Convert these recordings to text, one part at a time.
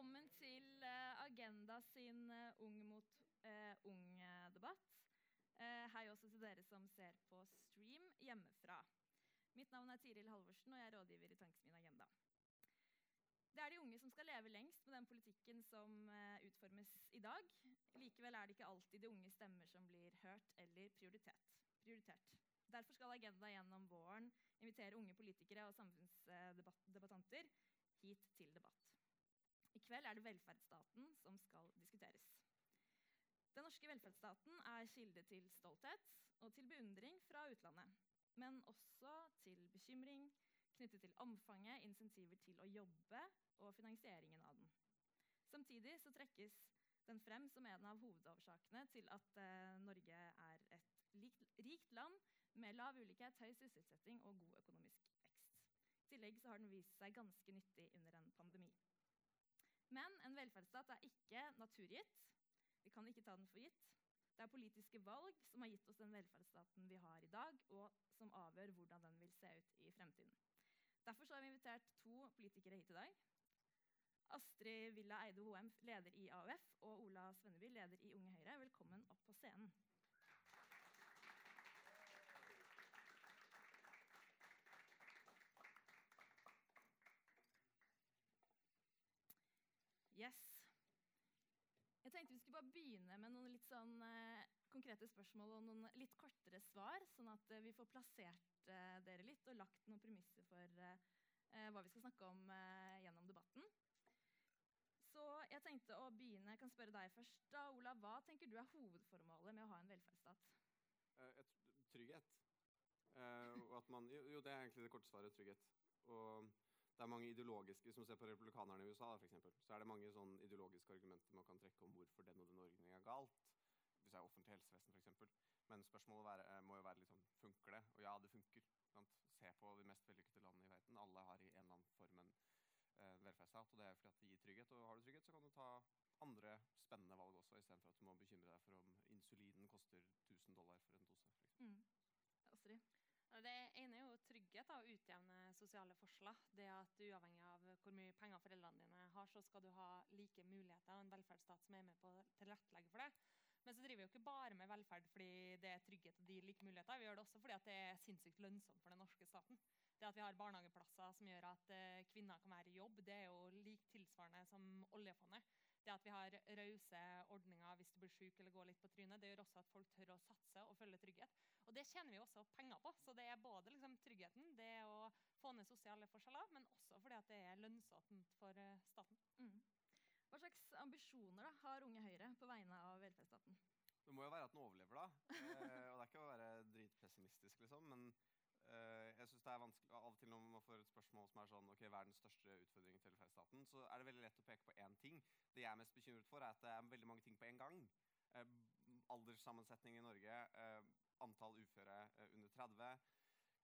Velkommen til eh, Agenda sin eh, Ung mot uh, ung-debatt. Uh, hei også til dere som ser på stream hjemmefra. Mitt navn er Tiril Halvorsen, og jeg er rådgiver i Tankesmien Agenda. Det er de unge som skal leve lengst med den politikken som uh, utformes i dag. Likevel er det ikke alltid de unge stemmer som blir hørt eller prioritert. Derfor skal Agenda gjennom våren invitere unge politikere og samfunnsdebattanter hit til debatt. Kveld er det velferdsstaten som skal diskuteres. Den norske velferdsstaten er kilde til stolthet og til beundring fra utlandet, men også til bekymring knyttet til omfanget, insentiver til å jobbe og finansieringen av den. Samtidig så trekkes den frem som en av hovedårsakene til at uh, Norge er et rikt land med lav ulikhet, høy sysselsetting og god økonomisk vekst. I tillegg har den vist seg ganske nyttig under en pandemi. Men en velferdsstat er ikke naturgitt. Vi kan ikke ta den for gitt. Det er politiske valg som har gitt oss den velferdsstaten vi har i dag, og som avgjør hvordan den vil se ut i fremtiden. Derfor har vi invitert to politikere hit i dag. Astrid Villa Eide Hoem, leder i AUF, og Ola Svenneby, leder i Unge Høyre. Velkommen opp på scenen. Yes. Jeg tenkte vi skulle bare begynne med noen litt sånn eh, konkrete spørsmål og noen litt kortere svar, sånn at eh, vi får plassert eh, dere litt og lagt noen premisser for hva vi skal snakke om gjennom debatten. Så jeg tenkte å begynne, jeg kan spørre deg først. da, Ola, Hva tenker du er hovedformålet med å ha en velferdsstat? Trygghet. Og at man, jo, det er egentlig det korte svaret trygghet. Og det er mange ideologiske, Hvis man ser på republikanerne i USA, for eksempel, så er det mange sånn ideologiske argumenter man kan trekke om hvorfor den og den ordningen er galt. Hvis det er offentlig helsevesen, f.eks. Men spørsmålet være, eh, må jo være liksom, funker det? Og ja, det funker. Sant? Se på de mest vellykkede landene i verden. Alle har i en eller annen form en eh, velferdsstat. Og det er fordi at det gir trygghet. Og har du trygghet, så kan du ta andre spennende valg også, istedenfor at du må bekymre deg for om insulinen koster 1000 dollar for en dose. For eksempel. Mm. Astrid? Det ene er jo trygghet og utjevne sosiale forskjeller. Det at Uavhengig av hvor mye penger foreldrene dine har, så skal du ha like muligheter og en velferdsstat som er med på å tilrettelegge for det. Driver jo ikke bare med velferd fordi det er trygghet og de like muligheter. Vi gjør det også fordi det er sinnssykt lønnsomt for den norske staten. Det at vi har barnehageplasser som gjør at eh, kvinner kan være i jobb, det er jo lik tilsvarende som oljefondet. Det at vi har rause ordninger hvis du blir syk eller går litt på trynet, det gjør også at folk tør å satse og følge trygghet. Og det tjener vi også penger på. Så det er både liksom, tryggheten, det å få ned sosiale forskjeller, men også fordi det er lønnsomt for uh, staten. Mm. Hva slags ambisjoner da, har Unge Høyre på vegne av velferdsstaten? Det må jo være at den overlever, da. Eh, og det er ikke å være dritpessimistisk, liksom. Men eh, jeg synes det er vanskelig av og til når man får et spørsmål som er sånn ok, hva er den største utfordringen til velferdsstaten, så er det veldig lett å peke på én ting. Det jeg er mest bekymret for, er at det er veldig mange ting på en gang. Eh, alderssammensetning i Norge, eh, antall uføre eh, under 30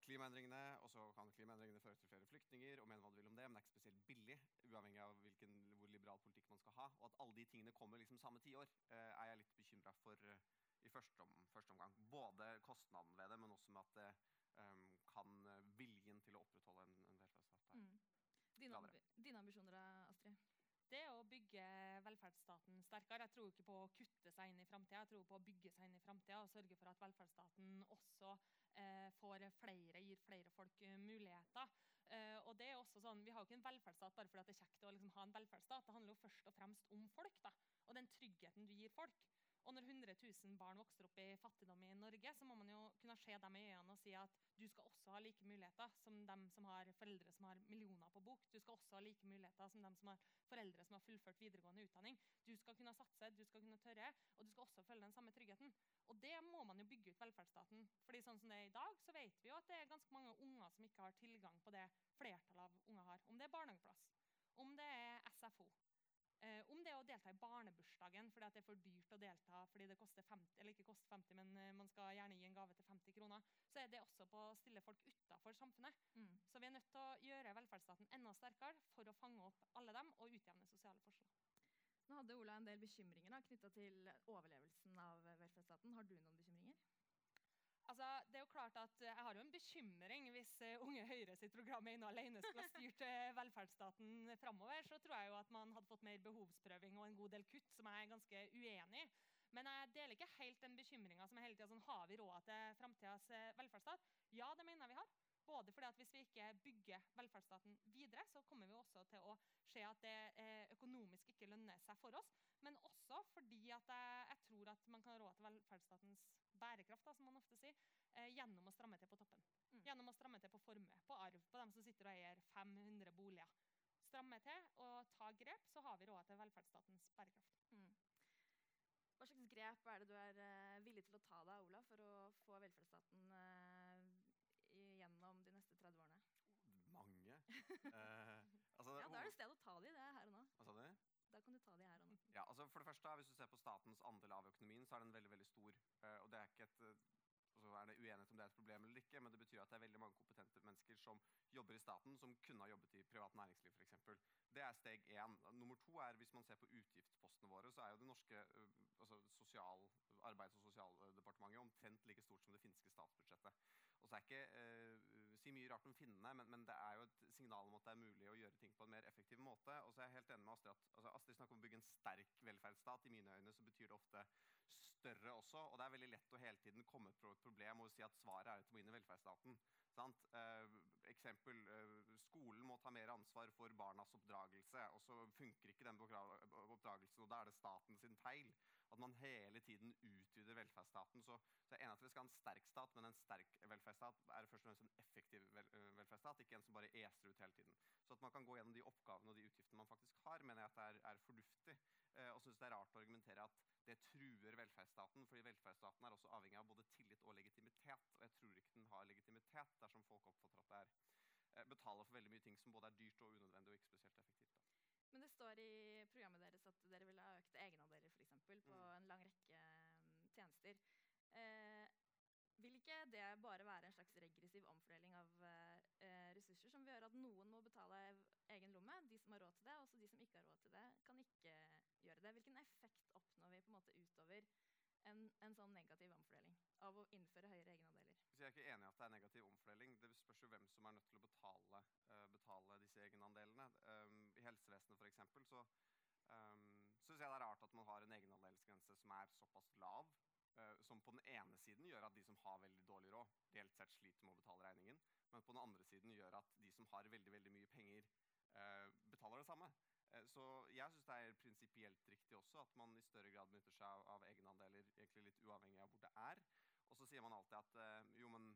klimaendringene, og så kan klimaendringene føre til flere flyktninger. og men hva du vil om det, Men det er ikke spesielt billig, uavhengig av hvilken, hvor liberal politikk man skal ha. Og at alle de tingene kommer liksom samme tiår, eh, er jeg litt bekymra for eh, i første, om, første, omgang. Både kostnaden ved det, men også med at det um, kan viljen til å opprettholde en, en velferdsstat er mm. Dine, amb dine ambisjoner, Astrid? Det er å bygge velferdsstaten sterkere. Jeg tror ikke på å kutte seg inn i framtida, jeg tror på å bygge seg inn i framtida og sørge for at velferdsstaten også eh, får flere, gir flere folk uh, muligheter. Uh, og det er også sånn, Vi har jo ikke en velferdsstat bare fordi det er kjekt å liksom, ha en velferdsstat. Det handler jo først og fremst om folk da, og den tryggheten du gir folk. Og når 100 000 barn vokser opp i fattigdom i Norge, så må man jo kunne se dem i øynene og si at du skal også ha like muligheter som dem som har foreldre som har millioner på bok. Du skal også ha like muligheter som dem som har foreldre som har fullført videregående utdanning. Du skal kunne satse, du skal kunne tørre, og du skal også følge den samme tryggheten. Og det må man jo bygge ut velferdsstaten. Fordi sånn som det er i dag, så vet vi jo at det er ganske mange unger som ikke har tilgang på det flertallet av unger har. Om det er barnehageplass, om det er SFO, Eh, om det å delta i barnebursdagen fordi det er for dyrt å delta fordi det koster 50, eller ikke koster 50, men eh, man skal gjerne gi en gave til 50 kroner, så er det også på å stille folk utafor samfunnet. Mm. Så vi er nødt til å gjøre velferdsstaten enda sterkere for å fange opp alle dem og utjevne sosiale forskjeller. Nå hadde Ola en del bekymringer knytta til overlevelsen av velferdsstaten. Har du noen bekymringer? Altså, det er jo klart at Jeg har jo en bekymring hvis uh, Unge Høyre sitt program ene alene skulle ha styrt uh, velferdsstaten framover. Så tror jeg jo at man hadde fått mer behovsprøving og en god del kutt, som jeg er ganske uenig i. Men jeg deler ikke helt den bekymringa som er hele tida sånn Har vi råd til framtidas velferdsstat? Ja, det mener jeg vi har. Både fordi at Hvis vi ikke bygger velferdsstaten kommer vi også til å se at det økonomisk ikke lønner seg for oss. Men også fordi at jeg, jeg tror at man kan ha råd til velferdsstatens bærekraft, da, som man ofte sier, eh, gjennom å stramme til på toppen. Mm. Gjennom å stramme til på formue, på arv, på dem som sitter og eier 500 boliger. Stramme til og ta grep, så har vi råd til velferdsstatens bærekraft. Mm. Hva slags grep er det du er uh, villig til å ta da, Ola, for å få velferdsstaten uh, gjennom de neste 30 årene? Mange. uh, altså, ja, Da er det sted å ta de, det er her og nå. Hva sa du? Da kan du ta de her og nå. Ja, altså for det første, Hvis du ser på statens andel av økonomien, så er den veldig veldig stor. Uh, og det er ikke et, uh, så er det uenighet om det er et problem eller ikke, men det betyr at det er veldig mange kompetente mennesker som jobber i staten, som kunne ha jobbet i privat næringsliv f.eks. Det er steg én. Nummer to er hvis man ser på utgiftspostene våre, så er jo det norske altså sosial, Arbeids- og sosialdepartementet omtrent like stort som det finske statsbudsjettet. Og så er ikke si mye rart om finnene, men, men, det er jo et signal om at det er mulig å gjøre ting på en mer effektiv måte. Og så er jeg helt enig med Astrid at altså, Astrid snakker om å bygge en sterk velferdsstat. I mine øyne så betyr det ofte større også. Og det er veldig lett å hele tiden komme på et problem og si at svaret er at du må inn i velferdsstaten. Eh, eksempel, eh, Skolen må ta mer ansvar for barnas oppdragelse, og så funker ikke den oppdragelsen. og Da er det staten sin feil. At man hele tiden utvider velferdsstaten. Så, så jeg er enig at vi skal ha en sterk stat, men en sterk velferdsstat er først og fremst en effektiv vel, øh, velferdsstat, ikke en som bare eser ut hele tiden. Så at man kan gå gjennom de oppgavene og de utgiftene man faktisk har, mener jeg at det er, er fornuftig. Eh, og syns det er rart å argumentere at det truer velferdsstaten, fordi velferdsstaten er også avhengig av både tillit og legitimitet. Og jeg tror ikke den har legitimitet dersom folk oppfatter at det er eh, betaler for veldig mye ting som både er dyrt og unødvendig og ikke spesielt effektivt. Men det står i programmet deres at dere vil ha økte egenandeler for eksempel, på mm. en lang rekke um, tjenester. Eh, vil ikke det bare være en slags regressiv omfordeling av eh, ressurser som vil gjøre at noen må betale egen lomme, de som har råd til det, og de som ikke har råd til det, kan ikke gjøre det. Hvilken effekt oppnår vi på en måte utover en, en sånn negativ omfordeling av å innføre høyere egenandeler? Så jeg er ikke enig i at det er negativ omfordeling. Det spørs jo hvem som er nødt til å betale, uh, betale disse egenandelene. Um, I helsevesenet f.eks. så um, syns jeg det er rart at man har en egenandelsgrense som er såpass lav. Uh, som på den ene siden gjør at de som har veldig dårlig råd, reelt sett sliter med å betale regningen. Men på den andre siden gjør at de som har veldig veldig mye penger, uh, betaler det samme. Så jeg syns det er prinsipielt riktig også at man i større grad benytter seg av, av egenandeler litt uavhengig av hvor det er. Og så sier man alltid at jo, men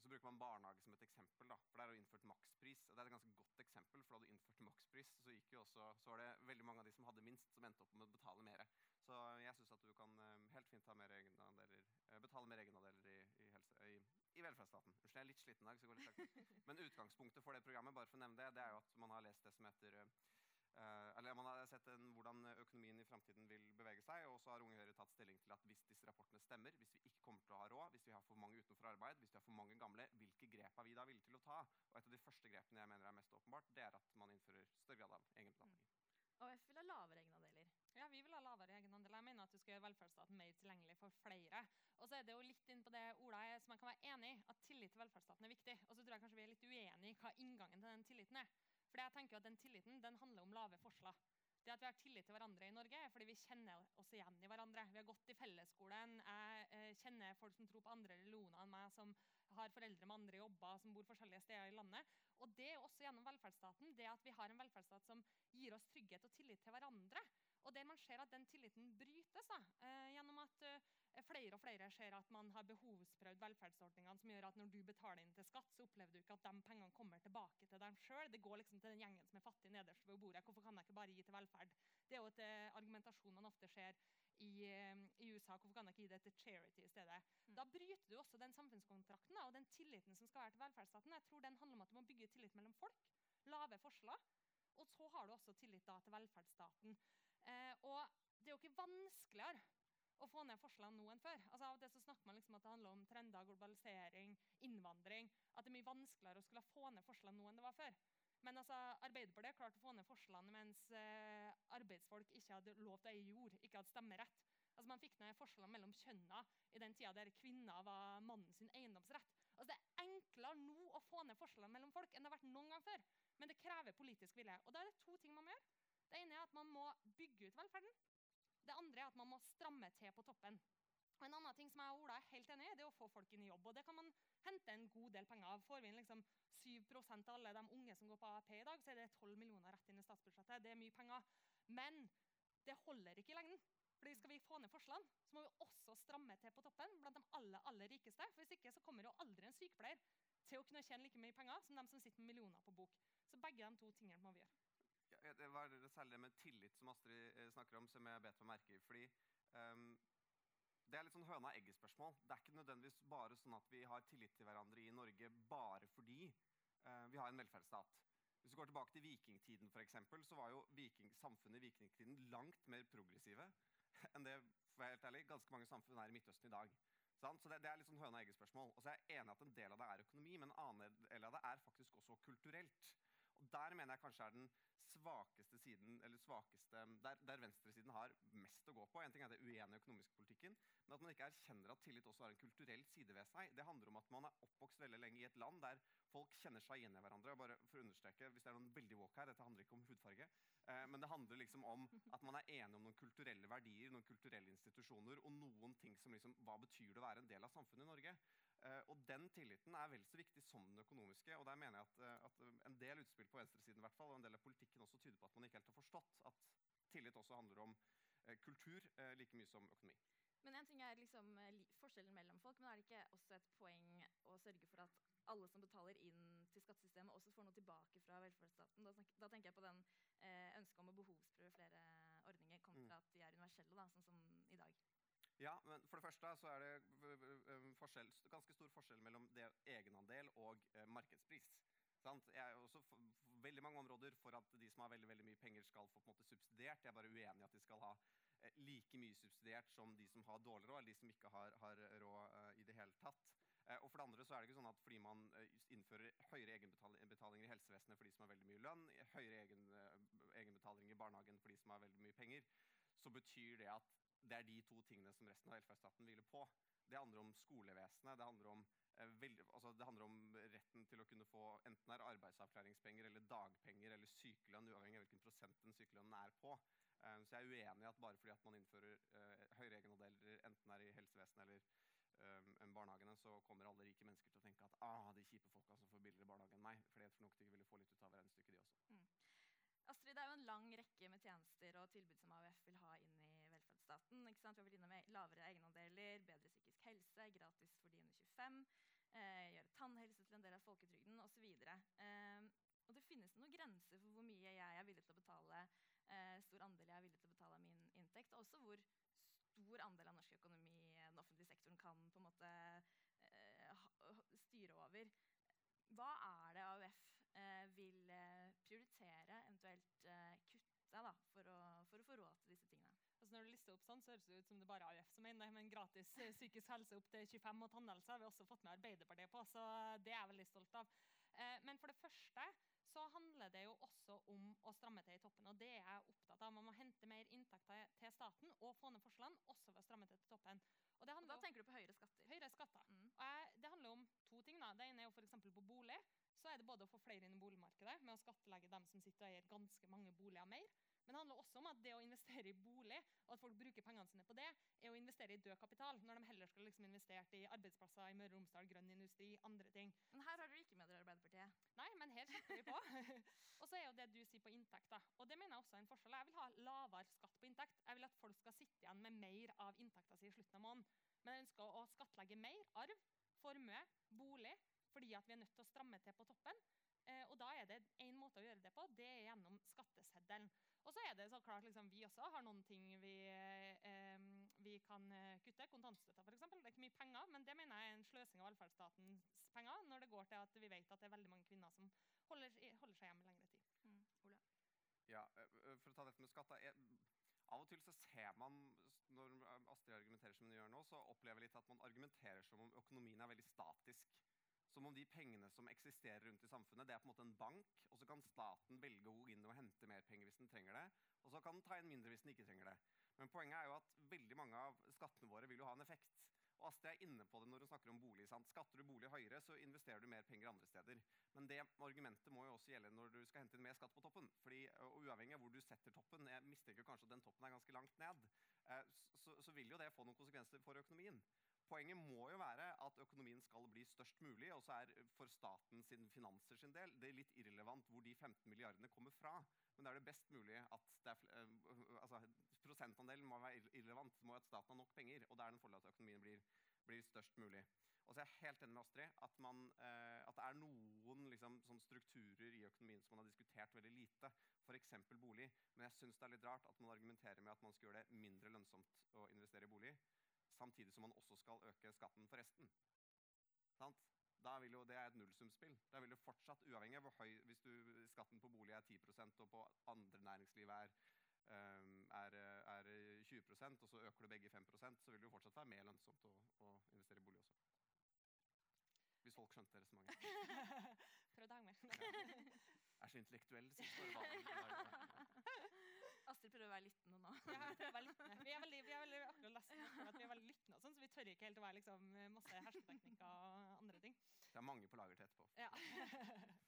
så bruker man barnehage som et eksempel. da, for Der er det innført makspris. og Det er et ganske godt eksempel. for Da du innførte makspris, så, gikk jo også, så var det veldig mange av de som hadde minst, som endte opp med å betale mer. Så jeg syns at du kan eh, helt fint mer eh, betale mer egenandeler i, i, helse, i, i velferdsstaten. Unnskyld, jeg er litt sliten i dag, så går litt sakte. Men utgangspunktet for det programmet bare for å nevne det, det er jo at man har lest det som heter eller Man har sett en, hvordan økonomien i framtiden vil bevege seg. Og så har Unge Høyre tatt stilling til at hvis disse rapportene stemmer, hvis vi ikke kommer til å ha råd, hvis vi har for mange utenfor arbeid, hvis vi har for mange gamle, hvilke grep er vi da villige til å ta? Og Et av de første grepene jeg mener er mest åpenbart, det er at man innfører større grad av egenbetaling. Mm. AUF vil ha lavere egenandeler. Ja, vi vil ha lavere egenandeler. Jeg mener at du skal gjøre velferdsstaten mer tilgjengelig for flere. Og så er det jo litt inn på det Ola er, som jeg kan være enig i, at tillit til velferdsstaten er viktig. Og så tror jeg kanskje vi er litt uenige i hva inngangen til den tilliten er. For jeg tenker at Den tilliten den handler om lave forskjeller. Det at vi har tillit til hverandre i Norge, er fordi vi kjenner oss igjen i hverandre. Vi har gått i fellesskolen. Jeg eh, kjenner folk som tror på andre religioner enn meg, som har foreldre med andre jobber, som bor forskjellige steder i landet. Og det er også gjennom velferdsstaten. Det at vi har en velferdsstat som gir oss trygghet og tillit til hverandre. Og der man ser at den tilliten brytes da, eh, gjennom at eh, flere og flere ser at man har behovsprøvd velferdsordningene som gjør at når du betaler inn til skatt, så opplever du ikke at de pengene kommer tilbake til deg sjøl. Det går liksom til den gjengen som er fattig nederst ved bordet. Hvorfor kan jeg ikke bare gi til velferd? Det er jo et uh, argumentasjon man ofte ser i, uh, i, USA. Hvorfor kan jeg ikke gi det til charity i stedet? Mm. Da bryter du også den samfunnskontrakten da, og den tilliten som skal være til velferdsstaten. Jeg tror den handler om at du må bygge tillit mellom folk. Lave forskjeller. Og så har du også tillit da, til velferdsstaten. Eh, og det er jo ikke vanskeligere å få ned forskjellene nå enn før. Altså Av til så snakker man liksom at det handler om trender, globalisering, innvandring. At det er mye vanskeligere å skulle få ned forskjellene nå enn det var før. Men altså, Arbeiderpartiet klarte å få ned forskjellene mens eh, arbeidsfolk ikke hadde lov til å eie jord, ikke hadde stemmerett. Altså Man fikk ned forskjellene mellom kjønna i den tida der kvinner var mannen sin eiendomsrett. Altså Det er enklere nå å få ned forskjellene mellom folk enn det har vært noen gang før. Men det krever politisk vilje. Og da er det to ting man må gjøre. Det ene er at man må bygge ut velferden. Det andre er at man må stramme til på toppen. En annen ting som jeg og Ola er helt enig i, det er å få folk inn i jobb. og Det kan man hente en god del penger av. Får vi inn liksom 7 av alle de unge som går på AAP i dag, så er det 12 millioner rett inn i statsbudsjettet. Det er mye penger. Men det holder ikke i lengden. Fordi Skal vi få ned forskjellene, så må vi også stramme til på toppen blant de aller, aller rikeste. For Hvis ikke så kommer jo aldri en sykepleier til å kunne tjene like mye penger som de som sitter med millioner på bok. Så begge de to tingene må vi gjøre. Ja, det var særlig det med tillit som Astrid eh, snakker om, som jeg bet meg merke i. fordi um, det er litt sånn høna-egget-spørsmål. Det er ikke nødvendigvis bare sånn at vi har tillit til hverandre i Norge bare fordi eh, vi har en velferdsstat. Hvis vi går tilbake til vikingtiden, for eksempel, så var jo viking, samfunnet i vikingtiden langt mer progressive enn det for helt ærlig, ganske mange samfunn er i Midtøsten i dag. Sant? Så det, det, er litt sånn høna-egget-spørsmål. Og så er jeg enig at en del av det er økonomi, men en annen del av det er faktisk også kulturelt. Og Der mener jeg kanskje er den svakeste siden, eller svakeste, der, der venstresiden har mest å gå på. En ting er det uenige økonomiske økonomisk politikken, men at man ikke erkjenner at tillit også har en kulturell side ved seg. Det handler om at man er oppvokst veldig lenge i et land der folk kjenner seg igjen i hverandre. bare for å understreke, Hvis det er noen veldig woke her, dette handler ikke om hudfarge, eh, men det handler liksom om at man er enig om noen kulturelle verdier, noen kulturelle institusjoner og noen ting som liksom Hva betyr det å være en del av samfunnet i Norge? Eh, og den tilliten er vel så viktig som den økonomiske. og der mener jeg at, eh, at En del utspill på venstresiden i hvert fall, og en del av politikken også tyder på at man ikke helt har forstått at tillit også handler om eh, kultur eh, like mye som økonomi. Men en ting er liksom eh, forskjellen mellom folk, men er det ikke også et poeng å sørge for at alle som betaler inn til skattesystemet, også får noe tilbake fra velferdsstaten? Da, da tenker jeg på den eh, ønsket om å behovsprøve flere ordninger kontra mm. at de er universelle, da, sånn som. Ja, men For det første så er det ganske stor forskjell mellom det egenandel og eh, markedspris. Sant? Jeg er også for, veldig mange områder for at de som har veldig veldig mye penger, skal få på en måte subsidiert. Jeg er bare uenig i at de skal ha eh, like mye subsidiert som de som har dårlig råd, eller de som ikke har, har råd eh, i det hele tatt. Og for det andre så er det ikke sånn at fordi man innfører høyere egenbetalinger i helsevesenet for de som har veldig mye lønn, høyere egen, egenbetalinger i barnehagen for de som har veldig mye penger, så betyr det at det er de to tingene som resten av velferdsstaten hviler på. Det handler om skolevesenet. Det handler om Eh, altså det handler om retten til å kunne få enten er arbeidsavklaringspenger eller dagpenger eller sykelønn, uavhengig av hvilken prosent den sykelønnen er på. Um, så jeg er uenig i at bare fordi at man innfører uh, høyere egenandeler, enten er i helsevesenet eller um, barnehagene, så kommer alle rike mennesker til å tenke at ah, de kjipe folka som får billigere barnehage enn meg. For jeg tror nok de ville få litt ut av regnestykket, de også. Mm. Astrid, det er jo en lang rekke med tjenester og tilbud som AUF vil ha inn i velferdsstaten. Vi har vært innom lavere egenandeler, bedre psykisk helse, gratis for de under 25 eh, gjøre tannhelse til en del av folketrygden osv. Eh, og det finnes noen grenser for hvor mye jeg er villig til å betale, eh, stor andel jeg er villig til å betale av min inntekt, og også hvor stor andel av norsk økonomi den offentlige sektoren kan på en måte eh, styre over. Hva er det AUF eh, vil eh, prioritere, eventuelt eh, kutte, da, for å, for å få råd til disse tingene? Altså når du lister opp sånn, så høres det ut som det bare er AUF som mener men gratis eh, psykisk helse opp til 25 og tannhelse har vi også fått med Arbeiderpartiet på, så det er jeg veldig stolt av. Eh, men for det første så handler det jo også om å stramme til i toppen. og det er jeg opptatt av. Man må hente mer inntekter til staten og få ned forskjellene, også ved å stramme til til toppen. Og, og Da tenker du på høyere skatter? Høyere skatter. Mm. Jeg, det handler om to ting. da. Det ene er jo f.eks. på bolig. Så er det både å få flere inn i boligmarkedet med å skattlegge dem som sitter og eier ganske mange boliger mer. Men det handler også om at det å investere i bolig, og at folk bruker pengene sine på det, er å investere i død kapital, når de heller skulle liksom investert i arbeidsplasser i Møre og Romsdal, grønn industri, andre ting. Men her har dere ikke med dere Arbeiderpartiet? Nei, men her kjemper vi på. og så er jo det du sier på inntekt, da. Og det mener jeg også er en forskjell. Jeg vil ha lavere skatt på inntekt. Jeg vil at folk skal sitte igjen med mer av inntekta si i slutten av måneden. Men jeg ønsker å skattlegge mer arv, formue, bolig, fordi at vi er nødt til å stramme til på toppen. Eh, og da er det én måte å gjøre det på, det er gjennom skatteseddelen. Og så er det så klart liksom, vi også har noen ting vi, eh, vi kan eh, kutte. Kontantstøtta f.eks. Det er ikke mye penger, men det mener jeg er en sløsing av velferdsstatens penger når det går til at vi vet at det er veldig mange kvinner som holder, holder seg hjemme lengre tid. Mm. Ole? Ja, eh, For å ta dette med skatt Av og til så ser man, når Astrid argumenterer som hun gjør nå, så opplever jeg litt at man argumenterer som om økonomien er veldig statisk. Som om de pengene som eksisterer rundt i samfunnet, det er på en måte en bank, og så kan staten velge å gå inn og hente mer penger hvis den trenger det, og så kan den ta inn mindre hvis den ikke trenger det. Men poenget er jo at veldig mange av skattene våre vil jo ha en effekt. Og Astrid er inne på det når hun snakker om bolig. sant? Skatter du bolig høyere, så investerer du mer penger andre steder. Men det argumentet må jo også gjelde når du skal hente inn mer skatt på toppen. Fordi, og Uavhengig av hvor du setter toppen, jeg mistenker kanskje at den toppen er ganske langt ned, eh, så, så vil jo det få noen konsekvenser for økonomien. Poenget må jo være at økonomien skal bli størst mulig, og så er for staten sin finanser sin del det er litt irrelevant hvor de 15 milliardene kommer fra. Men det er det best mulig at er, øh, altså, prosentandelen må være irrelevant. Det må at staten har nok penger, og det er den fordelen at økonomien blir, blir, størst mulig. Og så er jeg helt enig med Astrid at, man, eh, at det er noen liksom, strukturer i økonomien som man har diskutert veldig lite, f.eks. bolig. Men jeg syns det er litt rart at man argumenterer med at man skal gjøre det mindre lønnsomt å investere i bolig, samtidig som man også skal øke skatten for resten. Sant? Da vil jo, Det er et nullsumspill. Da vil du fortsatt, uavhengig av hvor høy Hvis du, skatten på bolig er 10% og på andre næringsliv er um, er, er 20% og så øker du begge 5% så vil det jo fortsatt være mer lønnsomt å, å investere i bolig også. Hvis folk skjønte resonnementet. å henge med. er så intellektuell. Astrid prøver å være lyttende nå. ja, jeg å være lyttende. Vi er veldig, vi er veldig akkurat lest at vi er veldig lyttende, sånn, så vi tør ikke helt å være liksom, masse hersketeknikker og andre ting. Det er mange på lager til etterpå. Ja.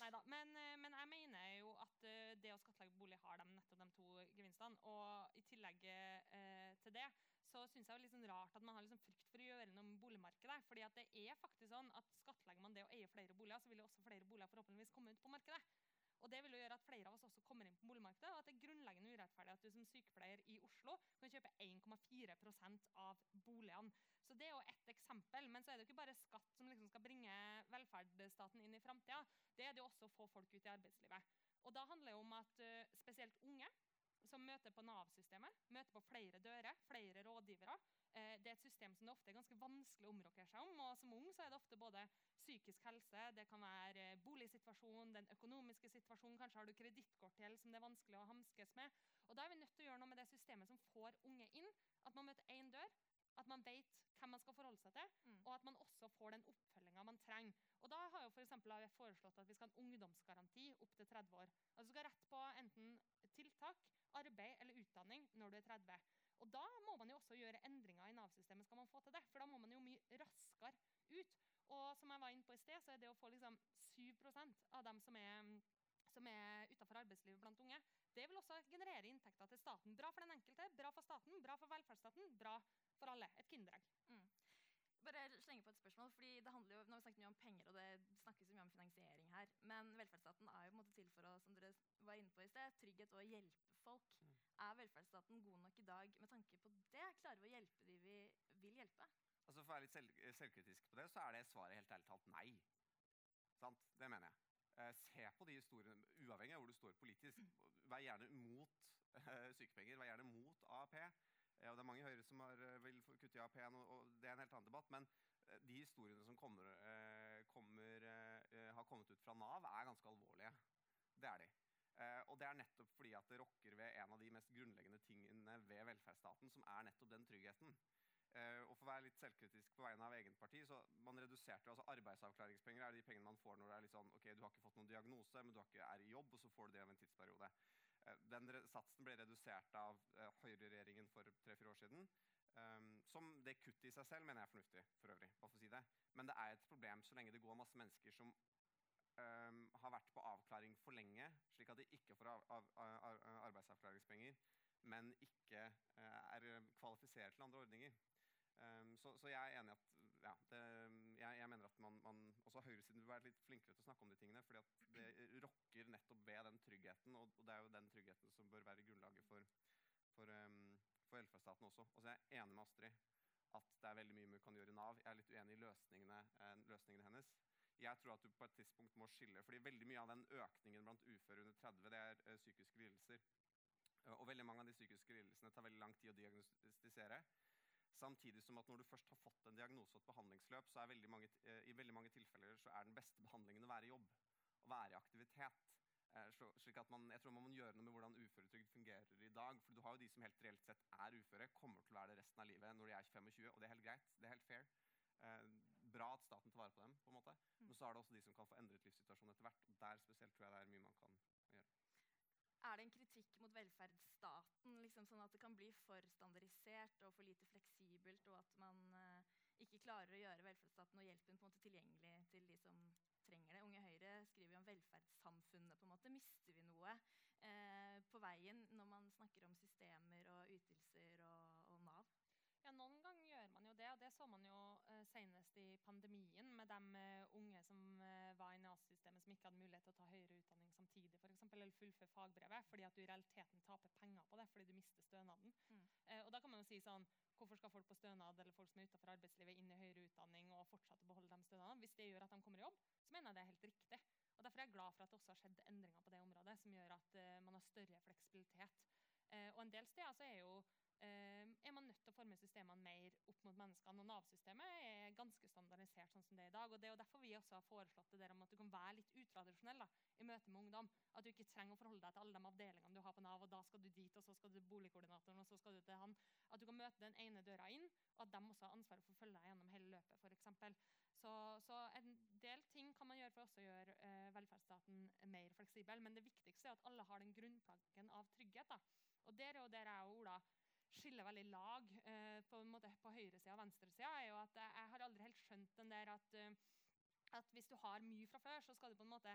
Neida. Men, eh, men, jeg mener jo at eh, det å skattlegge bolig har de nettopp de to gevinstene. Og i tillegg eh, til det så syns jeg det er litt sånn rart at man har liksom frykt for å gjøre noe med boligmarkedet. fordi at det er faktisk sånn at skattlegger man det å eie flere boliger, så vil jo også flere boliger forhåpentligvis komme ut på markedet. Og Det vil jo gjøre at flere av oss også kommer inn på boligmarkedet. Og at det er grunnleggende urettferdig at du som sykepleier i Oslo kan kjøpe 1,4% av boligene. Så Det er jo ett eksempel. Men så er det jo ikke bare skatt som liksom skal bringe velferdsstaten inn i framtida. Det er det jo også å få folk ut i arbeidslivet. Og Da handler det om at uh, spesielt unge som møter på Nav-systemet, møter på flere dører, flere rådgivere. Eh, det er et system som det ofte er ganske vanskelig å omrokere seg om. og Som ung så er det ofte både psykisk helse, det kan være eh, boligsituasjonen, den økonomiske situasjonen. Kanskje har du kredittkortgjeld som det er vanskelig å hamskes med. Og Da er vi nødt til å gjøre noe med det systemet som får unge inn. At man møter én dør, at man vet hvem man skal forholde seg til, mm. og at man også får den oppfølginga man trenger. Og Da har jo for AUF foreslått at vi skal ha en ungdomsgaranti opp til 30 år. Altså Du skal rett på enten tiltak, arbeid eller utdanning når du er 30. Og Da må man jo også gjøre endringer i Nav-systemet. skal man få til det, For da må man jo mye raskere ut. Og som jeg var inne på i sted, så er det å få liksom 7% av dem som er, som er utenfor arbeidslivet blant unge, det vil også generere inntekter til staten. Bra for den enkelte, bra for staten, bra for velferdsstaten, bra for alle. Et kinderegg. Mm. Bare slenge på et spørsmål, fordi det handler jo, Nå har vi snakket mye om penger, og det snakkes mye om finansiering her. Men velferdsstaten er jo på en måte til for å som dere var inne på i sted, trygghet og hjelpe folk. Mm. Er velferdsstaten god nok i dag med tanke på det? Klarer vi å hjelpe de vi vil hjelpe? Altså For å være litt selv, selvkritisk på det, så er det svaret helt ærlig talt nei. Sant? Det mener jeg. Eh, se på de historiene, uavhengig av hvor du står politisk. Vær gjerne mot eh, sykepenger, vær gjerne mot AAP. Ja, det er mange i Høyre som har, eh, vil kutte i AAP-en, og det er en helt annen debatt. Men eh, de historiene som kommer, eh, kommer, har kommet ut fra Nav, er ganske alvorlige. Det er de. og det er nettopp fordi at det rokker ved en av de mest grunnleggende tingene ved velferdsstaten, som er nettopp den tryggheten. og For å være litt selvkritisk på vegne av eget parti, så man reduserte altså Arbeidsavklaringspenger er de pengene man får når det er litt sånn, ok, du har ikke fått noen diagnose, men du ikke, er i jobb, og så får du det over en tidsperiode. Eh, den satsen ble redusert av uh, høyreregjeringen for tre-fire år siden. Um, som det kuttet i seg selv mener jeg er fornuftig, for øvrig. bare for å si det. Men det er et problem så lenge det går masse mennesker som um, har vært på avklaring for lenge, slik at de ikke får av, av, av, arbeidsavklaringspenger, men ikke uh, er kvalifisert til andre ordninger. Um, så, så, jeg er enig i at ja, det, jeg, jeg, mener at man, man, også høyresiden vil være litt flinkere til å snakke om de tingene. fordi det rokker nettopp ved den tryggheten, og, og, det er jo den tryggheten som bør være grunnlaget for, for, um, for velferdsstaten også. Og så er jeg enig med Astrid at det er veldig mye vi kan gjøre i Nav. Jeg er litt uenig i løsningene, eh, løsningene hennes. Jeg tror at du på et tidspunkt må skille, fordi veldig mye av den økningen blant uføre under 30 det er ø, psykiske lidelser. Og veldig mange av de psykiske lidelsene tar veldig lang tid å diagnostisere. Samtidig som at når du først har fått en diagnose og et behandlingsløp, så er veldig mange, eh, i veldig mange tilfeller så er den beste behandlingen å være i jobb. Å være i aktivitet. Eh, så, slik at man, jeg tror man må gjøre noe med hvordan uføretrygd fungerer i dag. For du har jo de som helt reelt sett er uføre, kommer til å være det resten av livet når de er 25, og det er helt greit. Det er helt fair. Eh, bra at staten tar vare på dem. på en måte. Mm. Men så er det også de som kan få endret livssituasjonen etter hvert. og Der spesielt tror jeg det er mye man kan Det en kritikk mot velferdsstaten, liksom sånn at det kan bli for standardisert og for lite fleksibelt, og at man eh, ikke klarer å gjøre velferdsstaten og hjelpen på en måte tilgjengelig til de som trenger det? Unge Høyre skriver om velferdssamfunnet. på en måte. Mister vi noe eh, på veien når man snakker om systemer og ytelser og, og Nav? Ja, Noen ganger gjør man jo det, og det så man jo eh, senest i pandemien med de eh, unge som eh, var i Nav-systemet som ikke hadde mulighet til å ta høyere utdanning samtidig, for eksempel, eller fullføre fagbrevet, fordi at du i realiteten taper penger på det fordi du mister stønaden. Mm. Eh, og da kan man jo si sånn Hvorfor skal folk på stønad eller folk som er utenfor arbeidslivet inn i høyere utdanning og fortsette å beholde de stønadene? Hvis det gjør at de kommer i jobb, så mener jeg det er helt riktig. Og Derfor er jeg glad for at det også har skjedd endringer på det området som gjør at uh, man har større fleksibilitet. Uh, og en del steder så er jo er man nødt til å forme systemene mer opp mot menneskene. Og Nav-systemet er ganske standardisert sånn som det er i dag. og Det er jo derfor vi også har foreslått det der om at du kan være litt utradisjonell da, i møte med ungdom. At du ikke trenger å forholde deg til alle de avdelingene du har på Nav, og da skal du dit, og så skal du til boligkoordinatoren, og så skal du til han. At du kan møte den ene døra inn, og at de også har ansvaret for å følge deg gjennom hele løpet, for Så, så en del ting kan man gjøre for også å gjøre eh, velferdsstaten mer fleksibel. Men det viktigste er at alle har den grunnplanken av trygghet. da. Og der er jo der jeg og Ola skiller veldig lag eh, på, en måte, på høyresida og venstresida, er jo at jeg, har aldri helt skjønt den der at, eh, at hvis du har mye fra før, så skal du på en måte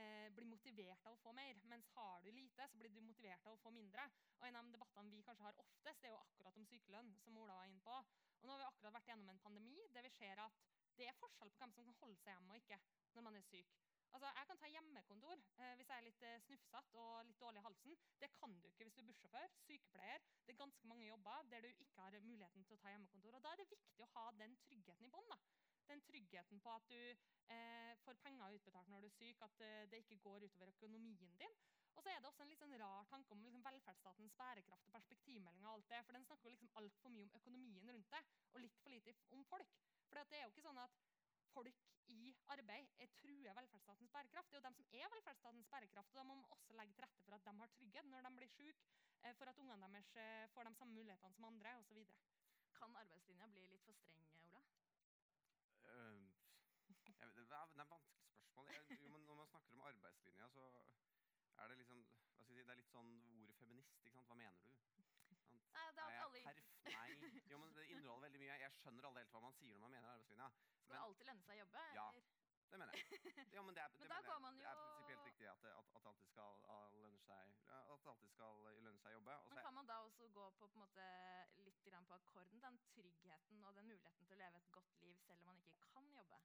eh, bli motivert av å få mer. Mens har du lite, så blir du motivert av å få mindre. Og en av de debattene vi kanskje har oftest, det er jo akkurat om sykelønn, som Ola var inne på. Og nå har vi akkurat vært gjennom en pandemi der vi ser at det er forskjell på hvem som kan holde seg hjemme og ikke når man er syk. Altså, Jeg kan ta hjemmekontor eh, hvis jeg er litt eh, snufsete og litt dårlig i halsen. Det kan du ikke hvis du er bussjåfør, sykepleier. Det er ganske mange jobber der du ikke har muligheten til å ta hjemmekontor. Og Da er det viktig å ha den tryggheten i bånn. Den tryggheten på at du eh, får penger utbetalt når du er syk, at eh, det ikke går utover økonomien din. Og så er det også en litt sånn rar tanke om liksom, velferdsstatens bærekraft og perspektivmeldinga. og alt det, For den snakker jo liksom altfor mye om økonomien rundt det, og litt for lite om folk. For det er jo ikke sånn at folk i arbeid er truer velferdsstatens bærekraft. Det er jo dem som er velferdsstatens bærekraft. og Da må man også legge til rette for at de har trygghet når de blir syke, eh, for at ungene deres eh, får de samme mulighetene som andre osv. Kan arbeidslinja bli litt for streng, Ola? Jeg det, er, det er et vanskelig spørsmål. Jeg, jo, når man snakker om arbeidslinja, så er det liksom hva skal jeg si, Det er litt sånn ordet feminist. ikke sant? Hva mener du? Nei, det er Er jeg alle perf? Nei. Jo, men det inneholder veldig mye. Jeg skjønner aldri helt hva man sier når man mener arbeidslinja. skal Men alltid lønne seg å jobbe. Ja. eller? det mener jeg. Ja, men det er, det mener jeg, det er prinsipielt riktig at det, at, alltid skal uh, lønne seg At alltid skal lønne seg å jobbe. Men kan man da også gå på, på måte, litt grann på akkorden, den tryggheten og den muligheten til å leve et godt liv selv om man ikke kan jobbe?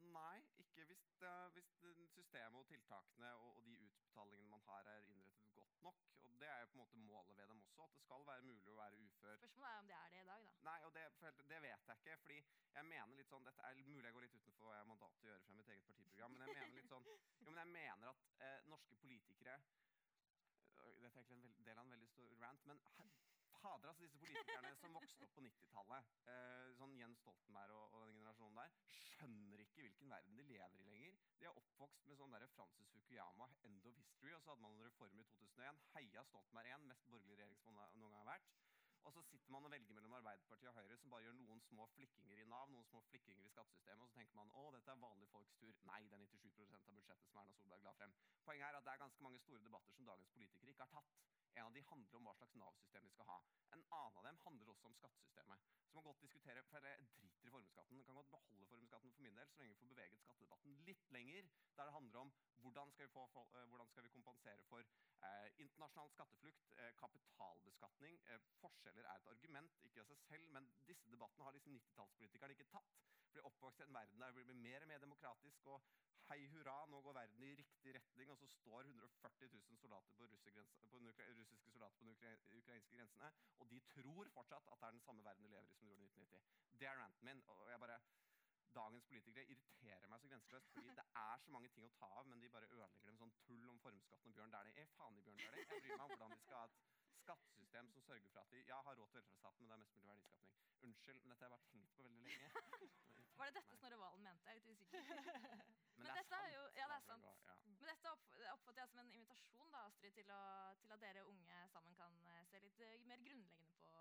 Nei, ikke hvis, det, hvis systemet og tiltakene og, og de utbetalingene man har, er innrettet godt nok. Og det er jo på en måte målet ved dem også, at det skal være mulig å være ufør. Spørsmålet er om det er det i dag, da. Nei, og det, det vet jeg ikke, fordi jeg mener litt sånn Dette er mulig jeg går litt utenfor hva jeg har mandat til å gjøre fra mitt eget partiprogram, men jeg mener litt sånn Jo, men jeg mener at eh, norske politikere øh, Dette er egentlig en del av en veldig stor rant, men fader, altså disse politikerne som vokste opp på 90-tallet, eh, sånn Jens Stoltenberg og, og den generasjonen der, skjønner ikke hvilken verden de lever i lenger. De er oppvokst med sånn der Francis Fukuyama, end of history, og så hadde man en reform i 2001. Heia Stoltenberg 1, mest borgerlig regjering som noen gang har vært. Og så sitter man og velger mellom Arbeiderpartiet og Høyre, som bare gjør noen små flikkinger i Nav, noen små flikkinger i skattesystemet, og så tenker man å, dette er vanlige folks tur. Nei, det er 97% av budsjettet som Erna Solberg la frem. Poenget er at det er ganske mange store debatter som dagens politikere ikke har tatt. En av de handler om hva slags Nav-system vi skal ha. En annen av dem handler også om skattesystemet. Så man godt diskutere, for Jeg driter i formuesskatten. Kan godt beholde formuesskatten for min del, så lenge vi får beveget skattedebatten litt lenger. Der det handler om hvordan skal vi, få, eh, hvordan skal vi kompensere for eh, internasjonal skatteflukt, eh, kapitalbeskatning. Eh, forskjeller er et argument, ikke av seg selv, men disse debattene har disse 90-tallspolitikerne ikke tatt. De er oppvokst i en verden der vi blir mer og mer demokratisk, og hei hurra, nå går verden i riktig retning, og så står 140 000 soldater på, på ukra- russiske soldater på ukra- ukrainske grensene, og de tror fortsatt at det er den samme verden de lever i som de gjorde i 1990. Det er ranten min. og jeg bare dagens politikere irriterer meg så grenseløst. fordi det er så mange ting å ta av, men de bare ødelegger dem sånn tull om formuesskatten og Bjørn Dæhlie. Eh, faen i Bjørn Dæhlie. Jeg bryr meg om hvordan vi skal ha et skattesystem som sørger for at vi ja, har råd til velferdsstaten, men det er mest mulig verdiskapning. Unnskyld, men dette har jeg bare tenkt på veldig lenge. Var det dette Snorre Valen mente? Jeg er litt usikker. Men, Men dette er jo- ja, det er sant. Ja. Men dette opp, oppfatter jeg som en invitasjon da, Astrid, til, å, til at dere unge sammen kan eh, se litt eh, mer grunnleggende på.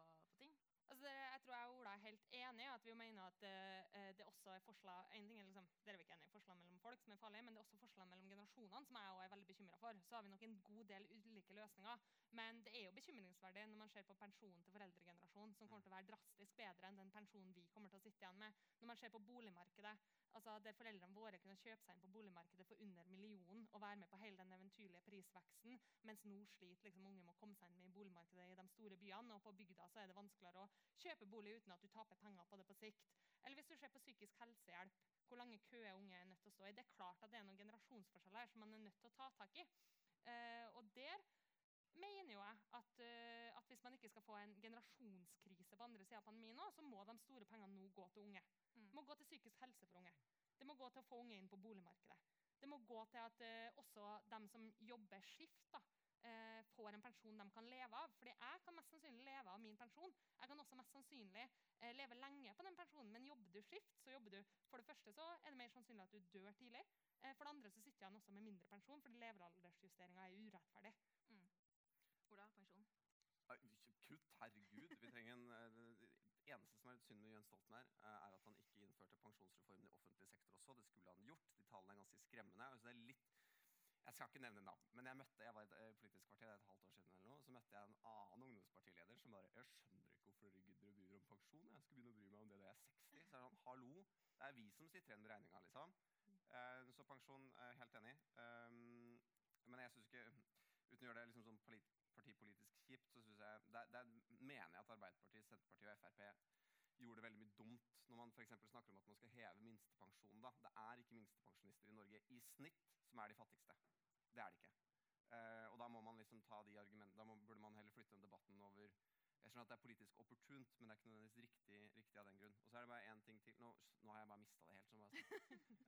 Altså, jeg tror jeg og Ola er helt enige. at Vi mener at uh, det også er forskjeller en ting er liksom, Dere er ikke enige forskjeller mellom folk som er farlige, men det er også forskjeller mellom generasjonene som jeg også er veldig bekymra for. Så har vi nok en god del ulike løsninger. Men det er jo bekymringsverdig når man ser på pensjonen til foreldregenerasjonen, som kommer til å være drastisk bedre enn den pensjonen vi kommer til å sitte igjen med. Når man ser på boligmarkedet, altså der foreldrene våre kunne kjøpe seg inn på boligmarkedet for under millionen og være med på hele den eventyrlige prisveksten, mens nå sliter liksom unge med å komme seg inn i boligmarkedet i de store byene. Og på bygda så er det vanskeligere å kjøpe bolig uten at du taper penger på det på sikt. Eller hvis du ser på psykisk helsehjelp, hvor lange køer unge er nødt til å stå i. Det er klart at det er noen generasjonsforskjeller her som man er nødt til å ta tak i. Uh, og der mener jo jeg at, uh, at, hvis man ikke skal få en generasjonskrise på andre sida av pandemien, nå, så må de store pengene nå gå til unge. Mm. Det må gå til psykisk helse for unge. Det må gå til å få unge inn på boligmarkedet. Det må gå til at uh, også de som jobber skift, da, får en pensjon de kan leve av. Fordi jeg kan mest sannsynlig leve av min pensjon. Jeg kan også mest sannsynlig leve lenge på den pensjonen, men jobber du skift, så jobber du For det første så er det mer sannsynlig at du dør tidlig. for det andre så sitter han også med mindre pensjon, fordi levealdersjusteringa er urettferdig. Mm. Ola, pensjon? Kutt, herregud. Vi trenger en, eh, det eneste som er litt synd med Jens Stoltenberg, eh, er at han ikke innførte pensjonsreformen i offentlig sektor også. Det skulle han gjort. De tallene er ganske skremmende. Altså det er litt jeg skal ikke nevne navn, men jeg møtte, jeg var i et eh, politisk kvarter et halvt år siden eller noe, så møtte jeg en annen ungdomspartileder som bare Jeg skjønner ikke hvorfor dere gidder å bry dere om pensjon. Jeg skal begynne å bry meg om det da jeg er 60. Så er det sånn, hallo, det er vi som sitter igjen med regninga, liksom. Uh, så pensjon er helt enig. Um, men jeg syns ikke Uten å gjøre det liksom sånn partipolitisk kjipt, så synes jeg, der mener jeg at Arbeiderpartiet, Senterpartiet og Frp gjorde veldig mye dumt når man for snakker om at man skal heve minstepensjonen. Da. Det er ikke minstepensjonister i Norge i snitt som er de fattigste. Det er det ikke. Eh, og da liksom de da må, burde man heller flytte den debatten over Jeg skjønner at det er politisk opportunt, men det er ikke nødvendigvis riktig, riktig av den grunn. Og så er det bare én ting til. Nå, nå, har jeg bare mista det helt. som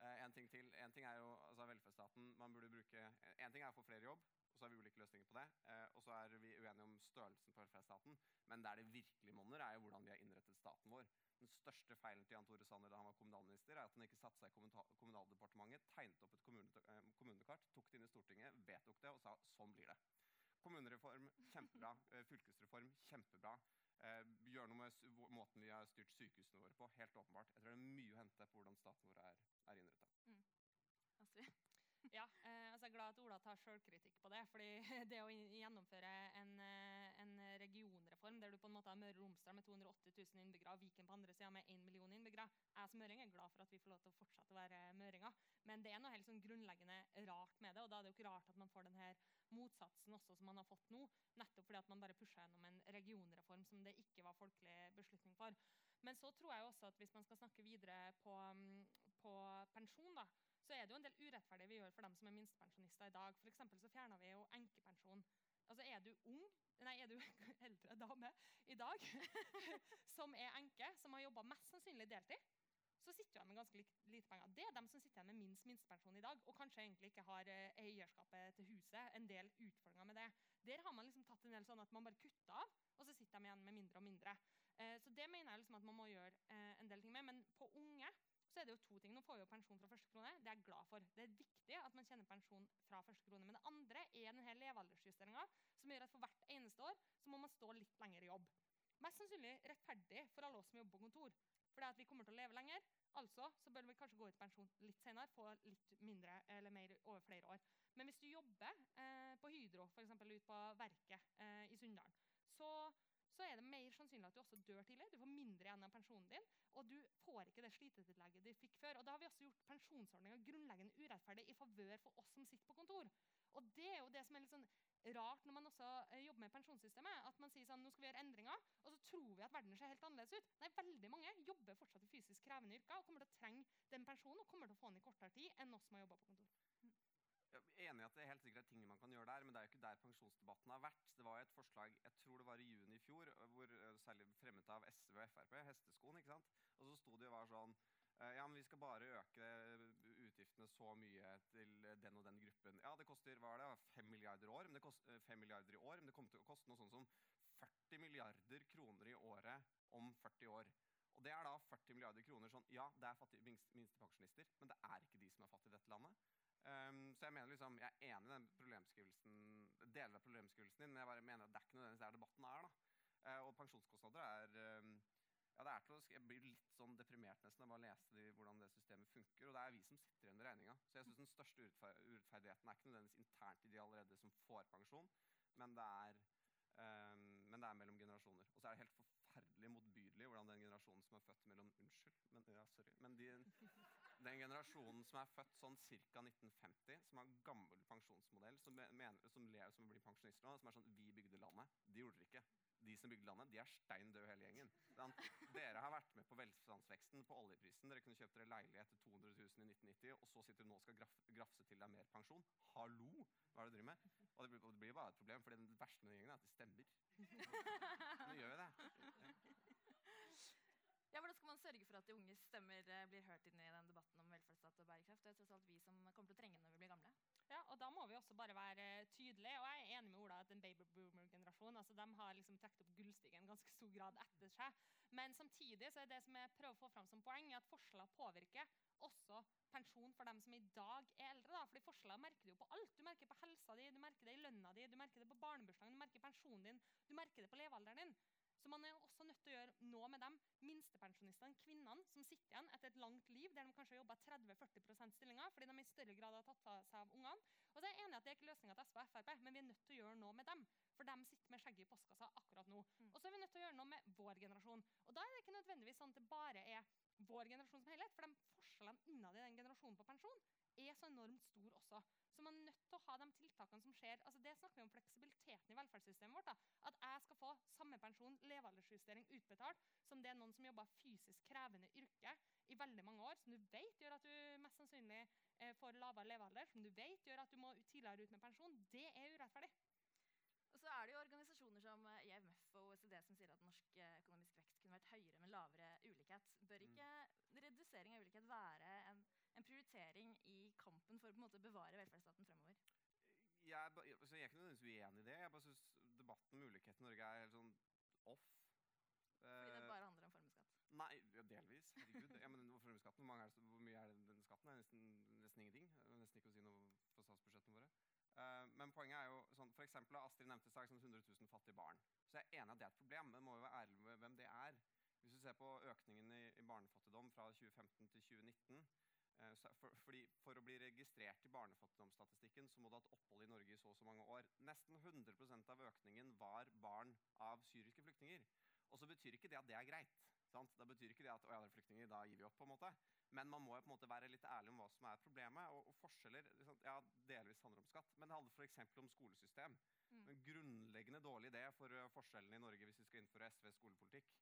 uh, en ting til. En ting er jo altså velferdsstaten. Man burde bruke En ting er å få flere jobb, og så har vi ulike løsninger på det. Uh, og så er vi uenige om størrelsen på velferdsstaten. Men der det virkelig monner, er jo hvordan vi har innrettet staten vår. Den største feilen til Jan Tore Sanner da han var kommunalminister, er at han ikke satte seg i Kommunaldepartementet, tegnet opp et kommunekart, kommunekart, tok det inn i Stortinget, vedtok det og sa sånn blir det. Kommunereform kjempebra. Eh, fylkesreform kjempebra. Eh, gjør noe med måten vi har styrt sykehusene våre på. Helt åpenbart. Jeg tror det er mye å hente på hvordan staten vår er, er innretta. Mm. Ja, eh, altså jeg er glad at Ola tar sjølkritikk på det. fordi det å gjennomføre en, en regionreform der du på en måte har Møre og Romsdal med 280 000 innbyggere og Viken på andre sida med 1 million innbyggere. Jeg som møring er glad for at vi får lov til å fortsette å være møringer. Men det er noe helt sånn grunnleggende rart med det. Og da er det jo ikke rart at man får denne motsatsen også som man har fått nå. Nettopp fordi at man bare pusha gjennom en regionreform som det ikke var folkelig beslutning for. Men så tror jeg også at hvis man skal snakke videre på, på pensjon, da, så er det jo en del urettferdig vi gjør for dem som er minstepensjonister i dag. For så fjerna vi jo enkepensjon. Altså Er du ung, nei, er du eldre dame i dag som er enke, som har jobba mest sannsynlig deltid, så sitter du igjen med ganske lite penger. Det er dem som sitter igjen med minst minstepensjon i dag, og kanskje egentlig ikke har eh, eierskapet til huset. En del utfordringer med det. Der har man liksom tatt en del sånn at man bare kutter av, og så sitter de igjen med mindre og mindre. Eh, så det mener jeg liksom at man må gjøre eh, en del ting med. Men på unge så er det jo to ting. Nå får vi jo pensjon fra første krone. Det er jeg glad for. Det er viktig at man kjenner pensjon fra første krone. Men det andre er denne levealdersjusteringa, som gjør at for hvert eneste år så må man stå litt lenger i jobb. Mest sannsynlig rettferdig for alle oss som jobber på kontor. Fordi at vi kommer til å leve lenger. Altså så bør vi kanskje gå ut i pensjon litt senere, få litt mindre eller mer over flere år. Men hvis du jobber eh, på Hydro, f.eks. ut på verket eh, i Sunndalen, så så er det mer sannsynlig at du også dør tidlig. Du får mindre igjen av pensjonen din, og du får ikke det slitetillegget du fikk før. Og Da har vi også gjort pensjonsordninga grunnleggende urettferdig i favør for oss som sitter på kontor. Og Det er jo det som er litt sånn rart når man også eh, jobber med pensjonssystemet. At man sier sånn, nå skal vi gjøre endringer, og så tror vi at verden ser helt annerledes ut. Nei, veldig mange jobber fortsatt i fysisk krevende yrker og kommer til å trenge den pensjonen og kommer til å få den i kortere tid enn oss som har jobba på kontor. Jeg er enig i at det er helt sikkert ting man kan gjøre der, men det er jo ikke der pensjonsdebatten har vært. Det var et forslag jeg tror det var i juni i fjor, hvor særlig fremmet av SV og Frp, hesteskoen. ikke sant? Og så sto det jo var sånn ja, men vi skal bare øke utgiftene så mye til den og den gruppen. Ja, det koster hva er det, 5 milliarder, år, men det kost, 5 milliarder i år, men det kommer til å koste noe sånn som 40 milliarder kroner i året om 40 år. Og det er da 40 milliarder kroner sånn Ja, det er fattige minstepensjonister, men det er ikke de som er fattige i dette landet. Um, så jeg mener liksom, jeg er enig i den problemskrivelsen, deler av problemskrivelsen din, men jeg bare mener at det er ikke nødvendigvis der debatten er. da. Uh, og pensjonskostnader er um, ja, det er til å, Jeg blir litt sånn deprimert nesten av å lese hvordan det systemet funker. Og det er vi som sitter igjen med regninga. Så jeg synes den største urettferdigheten er ikke nødvendigvis internt i de allerede som får pensjon, men det er, um, men det er mellom generasjoner. Og så er det helt forferdelig motbydelig hvordan den generasjonen som er født mellom Unnskyld, men, ja, sorry. Men de, den generasjonen som er født sånn ca. 1950, som har en gammel pensjonsmodell, som, mener, som, lever, som blir pensjonister nå, som er sånn Vi bygde landet. De gjorde det ikke. De som bygde landet, de er stein døde hele gjengen. Dere har vært med på velstandsveksten på oljeprisen. Dere kunne kjøpt dere leilighet til 200 000 i 1990, og så sitter du nå og skal graf, grafse til deg mer pensjon. Hallo! Hva er det du driver med? Og det, blir- og det blir bare et problem, for det verste med den gjengen er at de stemmer. Men de gjør jo det. Ja, Hvordan skal man sørge for at de unges stemmer eh, blir hørt inn i den debatten om velferdsstat og bærekraft? Det er tross alt vi som kommer til å trenge den når vi blir gamle. Ja, og da må vi også bare være tydelige. Og jeg er enig med Ola at en babyboomer-generasjon altså de har liksom trukket opp gullstigen ganske stor grad etter seg. Men samtidig så er det som jeg prøver å få fram som poeng, at forskjeller påvirker også pensjon for dem som i dag er eldre. da, fordi forskjeller merker du jo på alt. Du merker på helsa di, du merker det i lønna di, du merker det på barnebursdagen, du merker pensjonen din, du merker det på levealderen din. Så man er også nødt til å gjøre noe med dem minstepensjonistene, kvinnene, som sitter igjen etter et langt liv der de kanskje har jobba 30-40 stillinger fordi de i større grad har tatt seg av ungene. Og så er jeg enig at det er ikke løsninga til SV og Frp, men vi er nødt til å gjøre noe med dem. For de sitter med skjegget i postkassa akkurat nå. Mm. Og så er vi nødt til å gjøre noe med vår generasjon. Og da er det ikke nødvendigvis sånn at det bare er vår generasjon som helhet, for de forskjellene innad i den generasjonen på pensjon er så enormt stor også. Så man er nødt til å ha de tiltakene som skjer. altså Det snakker vi om fleksibiliteten i velferdssystemet vårt. da, At jeg skal få samme pensjon, levealdersjustering utbetalt, som det er noen som jobber fysisk krevende yrke i veldig mange år, som du vet gjør at du mest sannsynlig eh, får lavere levealder, som du vet gjør at du må tidligere ut med pensjon. Det er urettferdig. Og så er det jo organisasjoner som eh, IMF og OECD som sier at norsk eh, økonomisk vekst kunne vært høyere med lavere ulikhet. Bør Mm. ikke redusering av ulikhet være en, en prioritering i kampen for å på bevare velferdsstaten fremover? Jeg, er ba- altså, jeg er ikke nødvendigvis uenig i det. Jeg bare synes debatten om ulikhet i Norge er helt sånn off. Fordi det Eh, bare handler om formuesskatt. Nei, ja, delvis. Herregud. Ja, men formuesskatten, hvor, mange det, hvor mye er det den skatten? Det er nesten, nesten ingenting. Nesten ikke å si noe for statsbudsjettene våre. Uh, men poenget er jo sånn, for eksempel, Astrid nevnte stad sånn 100 000 fattige barn. Så jeg er enig at det er et problem, men må jo være ærlig med hvem det er. Hvis du ser på økningen i, i barnefattigdom fra 2015 til 2019 eh, så, for, fordi For å bli registrert i barnefattigdomsstatistikken så må du ha hatt opphold i Norge i så og så mange år. Nesten 100% av økningen var barn av syriske flyktninger. Og så betyr ikke det at det er greit. Sant? Det betyr ikke det at å, ja, er flyktninger, da gir vi opp. på en måte. Men man må jo på en måte være litt ærlig om hva som er problemet. Og, og forskjeller sant? ja, delvis handler om skatt, men det handler f.eks. om skolesystem. Mm. En grunnleggende dårlig idé for uh, forskjellene i Norge hvis vi skal innføre SVs skolepolitikk.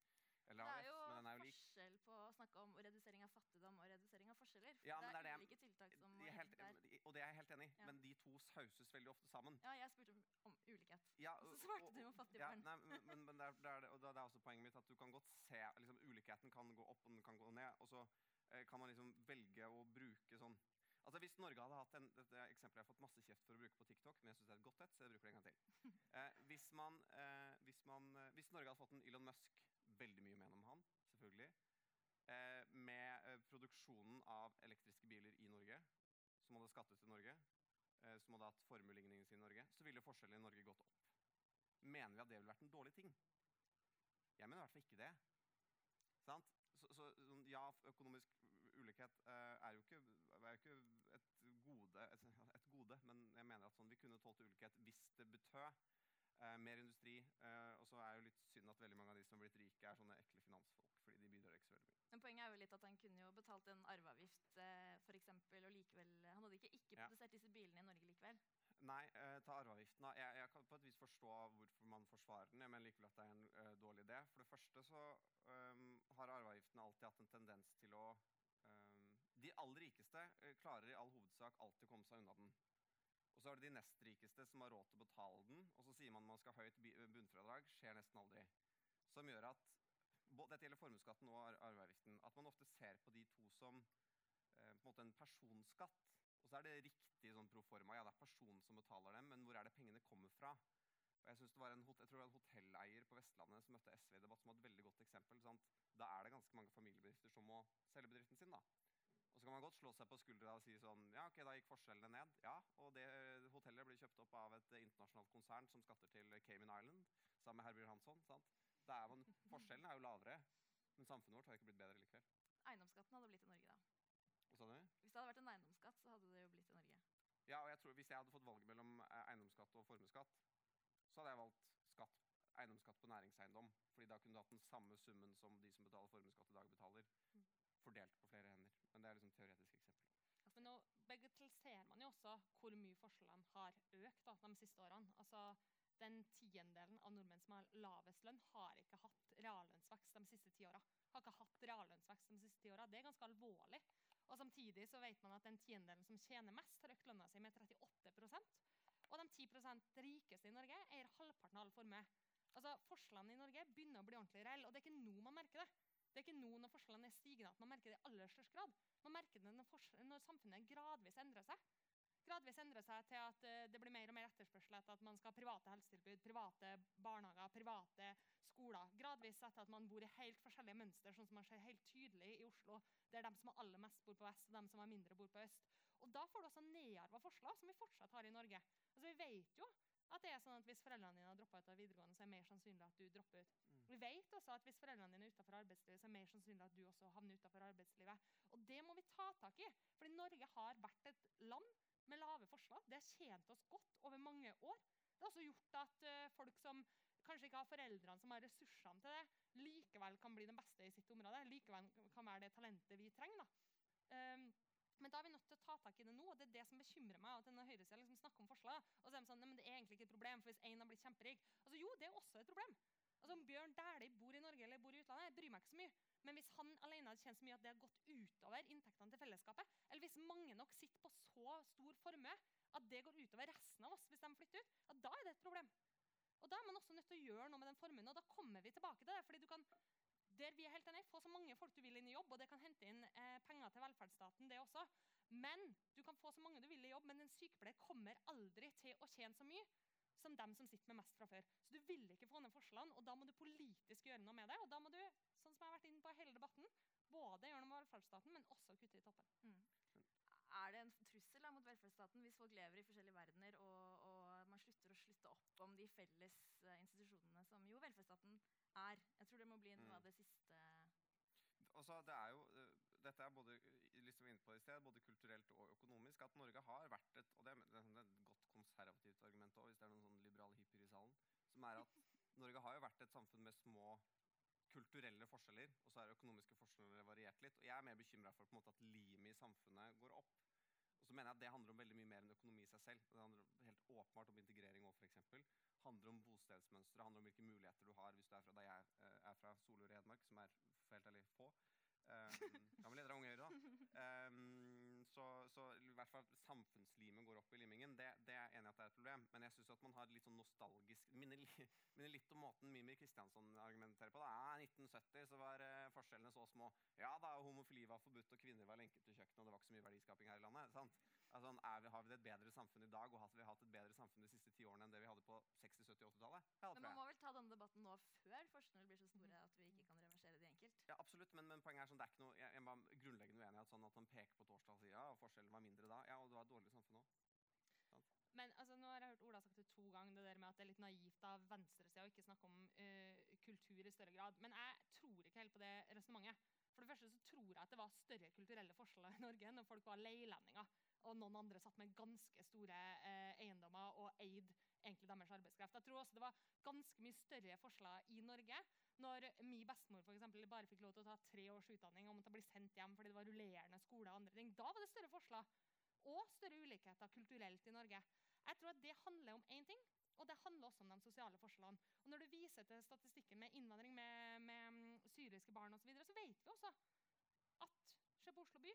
Eller Det er jo men den er jo lik. forskjell på å snakke om redusering av fattigdom og redusering av forskjeller. For Ja, det det det er er ulike tiltak som De er helt, og det er jeg helt enig i, Ja. men de to sauses veldig ofte sammen. Ja, jeg spurte om, om ulikhet. Ja, Og så svarte du om fattige ja, barn. Nei, men, men, det, er, det, er, det- er også poenget mitt at du kan godt se liksom, Ulikheten kan gå opp og den kan gå ned. Og så eh, kan man liksom velge å bruke sånn Altså Hvis Norge hadde hatt en, dette er eksempelet jeg har fått masse kjeft for å bruke på TikTok, men jeg synes det er et godt et, så jeg bruker det en gang til. Eh, hvis, man, eh, hvis, man, eh, hvis Norge hadde fått en Elon Musk, veldig mye med om han, selvfølgelig, eh, med eh, produksjonen av elektriske biler i Norge, som hadde skattet til Norge, eh, som hadde hatt formueligningen sine i Norge, så ville forskjellene i Norge gått opp. Mener vi at det ville vært en dårlig ting? Jeg mener i hvert fall ikke det. Sant? Så, så sånn, ja, økonomisk ulikhet eh, er jo ikke, er ikke et, gode, et, et gode, men jeg mener at sånn, vi kunne tålt ulikhet hvis det betød eh, mer industri. Eh, og så er det jo litt synd at veldig mange av de som har blitt rike, er sånne ekle finansfolk, fordi de bidrar ikke så veldig mye. Men poenget er jo litt at han kunne jo betalt en arveavgift, eh, eksempel, og likevel Han hadde ikke ikke Ja. produsert disse bilene i Norge likevel. Nei, eh, ta arveavgiften. Jeg, jeg kan på et vis forstå hvorfor man forsvarer den. Jeg mener likevel at det er en uh, dårlig idé. For det første så um, har arveavgiften alltid hatt en tendens til å um, De aller rikeste uh, klarer i all hovedsak alltid å komme seg unna den. Og så er det de nest rikeste som har råd til å betale den, og så sier man man skal ha høyt bunnfradrag. Skjer nesten aldri. Som gjør at Dette gjelder formuesskatten og ar- arveavgiften. At man ofte ser på de to som eh, på en måte en personskatt. Og så er det riktig sånn pro forma, ja det er personen som betaler dem, men hvor er det pengene kommer fra? Og jeg, det var en, jeg tror det var en hotelleier på Vestlandet som møtte SV i debatt, som hadde et veldig godt eksempel. Sant? Da er det ganske mange familiebedrifter som må selge bedriften sin. da. Og så kan man godt slå seg på skuldra og si sånn Ja, ok, da gikk forskjellene ned. Ja, og det hotellet blir kjøpt opp av et internasjonalt konsern som skatter til Cayman Island. sammen med Herbjørn Hansson. sant? Er man, forskjellen er jo lavere, men samfunnet vårt har ikke blitt bedre likevel. Eiendomsskatten hadde blitt i Norge, da. Hva sa du? Hvis det hadde vært en eiendomsskatt, så hadde det jo blitt i Norge. Ja, og jeg tror Hvis jeg hadde fått valget mellom eh, eiendomsskatt og formuesskatt, så hadde jeg valgt skatt, eiendomsskatt på næringseiendom. fordi da kunne du hatt den samme summen som de som betaler formuesskatt i dag, betaler. Mm. Fordelt på flere hender. Men det er liksom teoretisk eksempel. Men nå bagatelliserer man jo også hvor mye forskjellene har økt da, de siste årene. Altså, Den tiendedelen av nordmenn som har lavest lønn, har ikke hatt reallønnsvekst de siste ti åra. Har ikke hatt reallønnsvekst de siste ti åra. Det er ganske alvorlig. Og Samtidig så vet man at den tiendedelen som tjener mest, har økt lønna si med 38% Og de 10% rikeste i Norge eier halvparten av all formue. Altså, Forskjellene i Norge begynner å bli ordentlig reelle, og det er ikke nå man merker det. Det er ikke nå når forskjellene er stigende at man merker det i aller størst grad. Man merker det når, når samfunnet gradvis endrer seg. Gradvis endrer seg til at uh, det blir mer og mer etterspørsel etter at man skal ha private helsetilbud, private barnehager, private skoler. Gradvis etter at man bor i helt forskjellige mønster, sånn som man ser helt tydelig i Oslo. Der de som har aller mest bor på vest, og de som har mindre bor på øst. Og Da får du også nedarva forslag, som vi fortsatt har i Norge. Altså Vi vet jo at det er sånn at hvis foreldrene dine har droppa ut av videregående, så er det mer sannsynlig at du dropper ut. Mm. Vi vet også at hvis foreldrene dine er utenfor arbeidslivet, så er det mer sannsynlig at du også havner utenfor arbeidslivet. Og det må vi ta tak i. Fordi Norge har vært et land med lave forslag. Det har tjent oss godt over mange år. Det har også gjort at uh, folk som kanskje ikke har foreldrene som har ressursene til det, likevel kan bli den beste i sitt område. Likevel kan være det talentet vi trenger. da. Um, men da er vi nødt til å ta tak i det nå, og det er det som bekymrer meg. at denne høyresiden liksom snakker om forslag, og så er de sånn, men det er egentlig ikke et problem, for hvis én har blitt kjemperik altså Jo, det er også et problem. Altså Om Bjørn Dæhlie bor i Norge eller bor i utlandet, jeg bryr meg ikke så mye. Men hvis han alene hadde tjent så mye at det hadde gått utover inntektene til fellesskapet, eller hvis mange nok sitter på så stor formue at det går utover resten av oss hvis de flytter ut, ja, da er det et problem. Og Da er man også nødt til å gjøre noe med den formuen. og Da kommer vi tilbake til det. fordi du kan der vi er helt enig, Få så mange folk du vil inn i jobb, og det kan hente inn eh, penger til velferdsstaten. det også. Men du kan få så mange du vil i jobb, men en sykepleier kommer aldri til å tjene så mye som dem som sitter med mest fra før. Så du vil ikke få ned forskjellene, og da må du politisk gjøre noe med det. Og da må du, sånn som jeg har vært inne på hele debatten, både gjøre noe med velferdsstaten, men også kutte i toppen. Er det en trussel da, mot velferdsstaten hvis folk lever i forskjellige verdener, og man slutter å slutte opp om de felles eh, institusjonene som jo velferdsstaten er? Jeg tror det må bli noe Mm. av det siste Også, det er jo, eh, dette er både liksom inne på i sted, både kulturelt og økonomisk, at Norge har vært et og det er, det er et godt konservativt argument også, hvis det er noen sånn liberale hippier i salen, som er at Norge har jo vært et samfunn med små kulturelle forskjeller, og så er økonomiske forskjeller variert litt. Og jeg er mer bekymra for på en måte at limet i samfunnet går opp. Så mener jeg at det handler om veldig mye mer enn økonomi i seg selv. Det handler helt åpenbart om integrering òg, f.eks. handler om bostedsmønstre, handler om hvilke muligheter du har hvis du er fra der jeg eh, er fra Solør i Hedmark, som er for helt ærlig få. Um, gammel leder av Unge Høyre, da. Um, så, så i hvert fall samfunnslimet går opp i limingen. Det, det er jeg enig i at det er et problem. Men jeg syns man har litt sånn nostalgisk minner, minner litt om måten Mimir Kristiansson argumenterer på. Da. Ja, 1970 så var eh, forskjellene så små. Ja da, homofili var forbudt, og kvinner var lenket til kjøkkenet, og det var ikke så mye verdiskaping her i landet. sant? Altså, er vi, har vi det et bedre samfunn i dag, og har vi hatt et bedre samfunn de siste ti årene enn det vi hadde på 60-, 70-, 80-tallet? Men man må vel ta denne debatten nå før forskjellene blir så store at vi ikke kan reversere de enkelt? Ja, absolutt, men, men poenget er sånn, det er ikke noe, jeg, jeg grunnleggende i at, man peker på torsdag og forskjellen var mindre da. Ja, og det var et dårligere samfunn òg. Men altså, nå har jeg hørt Ola sagt det to ganger, det der med at det er litt naivt av venstresida å ikke snakke om uh, kultur i større grad. Men jeg tror ikke helt på det resonnementet. For det første så tror jeg at det var større kulturelle forskjeller i Norge når folk var leilendinger, og noen andre satt med ganske store eh, eiendommer og eide egentlig deres arbeidskraft. Jeg tror også det var ganske mye større forskjeller i Norge når min bestemor for eksempel, bare fikk lov til å ta tre års utdanning og måtte bli sendt hjem fordi det var rullerende skole og andre ting. Da var det større forskjeller og større ulikheter kulturelt i Norge. Jeg tror at det handler om én ting, og det handler også om de sosiale forskjellene. Og Når du viser til statistikken med innvandring med, med mm, syriske barn osv., så, så vet vi også at se på Oslo by,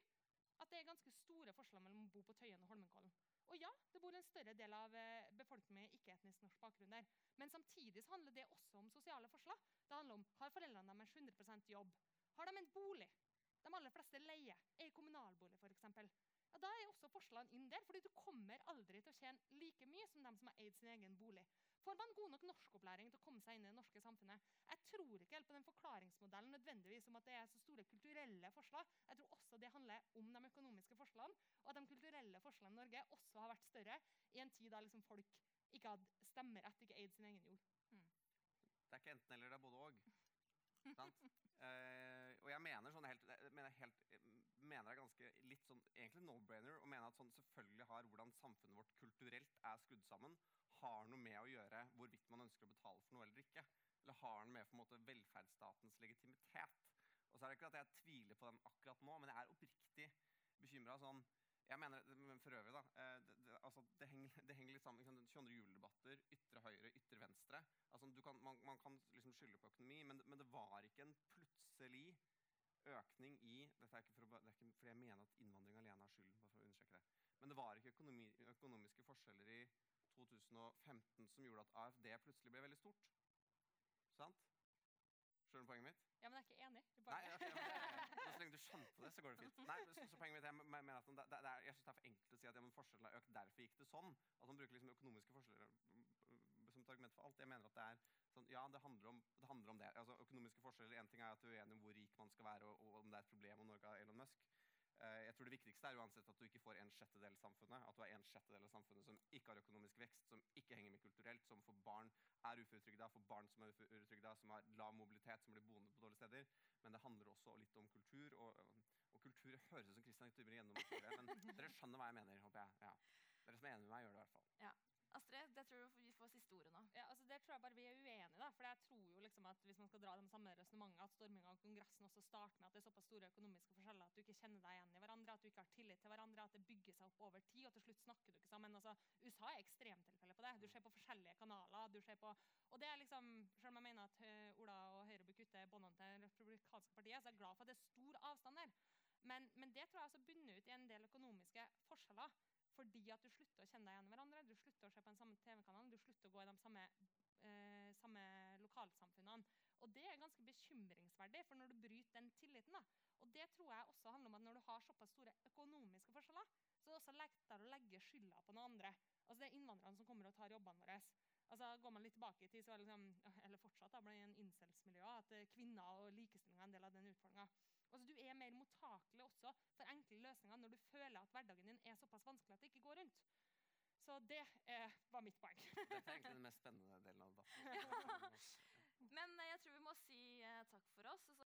at det er ganske store forskjeller mellom å bo på Tøyen og Holmenkollen. Og ja, det bor en større del av eh, befolkningen med ikke-etnisk norsk bakgrunn der. Men samtidig så handler det også om sosiale forskjeller. Det handler om har foreldrene deres 100% jobb? Har de en bolig? De aller fleste leier. Er i kommunalbolig, f.eks. Ja, da er også forskjellene inn der, fordi du kommer aldri til å tjene like mye som dem som har eid sin egen bolig. Får man god nok norskopplæring til å komme seg inn i det norske samfunnet? Jeg tror ikke helt på den forklaringsmodellen nødvendigvis om at det er så store kulturelle forskjeller. Jeg tror også det handler om de økonomiske forskjellene, og at de kulturelle forskjellene i Norge også har vært større i en tid da liksom folk ikke hadde stemmerett, ikke eid sin egen jord. Det er ikke enten eller, det er både og. Sant? Eh, og jeg mener sånn helt, mener helt jeg mener er ganske litt sånn egentlig no-brainer å mene at sånn selvfølgelig har hvordan samfunnet vårt kulturelt er skrudd sammen, har noe med å gjøre hvorvidt man ønsker å betale for noe eller ikke. Eller har noe med for en måte velferdsstatens legitimitet. Og så er det ikke at jeg tviler på den akkurat nå, men jeg er oppriktig bekymra sånn jeg mener, men For øvrig, da. eh, Det, det, altså, det, henger, det henger litt sammen med 22. juli-debatter, ytre høyre, ytre venstre. Altså, kan, man, man kan liksom skylde på økonomi, men, men det var ikke en plutselig økning i dette er ikke, for det er ikke fordi jeg mener at innvandring alene er skylden. bare for å understreke det, Men det var ikke økonomi, økonomiske forskjeller i 2015 som gjorde at AFD plutselig ble veldig stort. Sant? Skjønner du poenget mitt? Ja, men jeg er ikke enig. i Nei, okay, ok, men så lenge du skjønte det, så går det fint. Nei, så, så poenget mitt er, jeg mener at det, det er, jeg synes det er for enkelt å si at ja, men forskjellene har økt, derfor gikk det sånn. At man bruker liksom økonomiske forskjeller et argument for alt. Jeg mener at det er sånn, ja, det handler om det. Handler om det. Altså, økonomiske forskjeller, En ting er at du er uenig om hvor rik man skal være, og, og om det er et problem om Norge har Elon Musk. Uh, jeg tror Det viktigste er uansett at du ikke får en sjettedel av samfunnet. At du har en sjettedel av samfunnet som ikke har økonomisk vekst, som ikke henger med kulturelt, som for barn er uføretrygda, for barn som er uføretrygda, som har lav mobilitet, som blir boende på dårlige steder. Men det handler også litt om kultur. Og, og kultur høres ut som Christian Tybring gjennom, men dere skjønner hva jeg mener, håper jeg. Ja. Dere som er enig med meg, gjør det i hvert fall. Astrid, det tror du vi får siste ordet nå. Ja, altså det tror jeg bare vi er uenige. da, for jeg tror jo liksom at Hvis man skal dra de samme resonnementene, at storminga av Kongressen også starter med at det er såpass store økonomiske forskjeller at du ikke kjenner deg igjen i hverandre, at du ikke har tillit til hverandre, at det bygger seg opp over tid, og til slutt snakker du ikke sammen. altså USA er ekstremtilfelle på det. Du ser på forskjellige kanaler. du ser på, og det er liksom, Selv om jeg mener at eh, Ola og Høyre bør kutte båndene til republikanske partiet, så er jeg glad for at det er stor avstand der. Men, men det tror jeg altså bunner ut i en del økonomiske forskjeller. Fordi at du slutter å kjenne deg igjen i hverandre, du slutter å se på den samme TV-kanalen, du slutter å gå i de samme, eh, samme lokalsamfunnene. Og det er ganske bekymringsverdig, for når du bryter den tilliten da, Og det tror jeg også handler om at når du har såpass store økonomiske forskjeller, så er det også lettere å legge skylda på noen andre. Altså Det er innvandrerne som kommer og tar jobbene våre. Altså Går man litt tilbake i tid, så var det liksom, eller fortsatt da, blant en incels-miljø, at eh, kvinner og likestilling er en del av den utfordringa. Altså, du er mer mottakelig også for enkle løsninger når du føler at hverdagen din er såpass vanskelig at det ikke går rundt. Så det eh, var mitt poeng. Dette er egentlig den mest spennende delen av debatten. Men eh, jeg tror vi må si eh, takk for oss.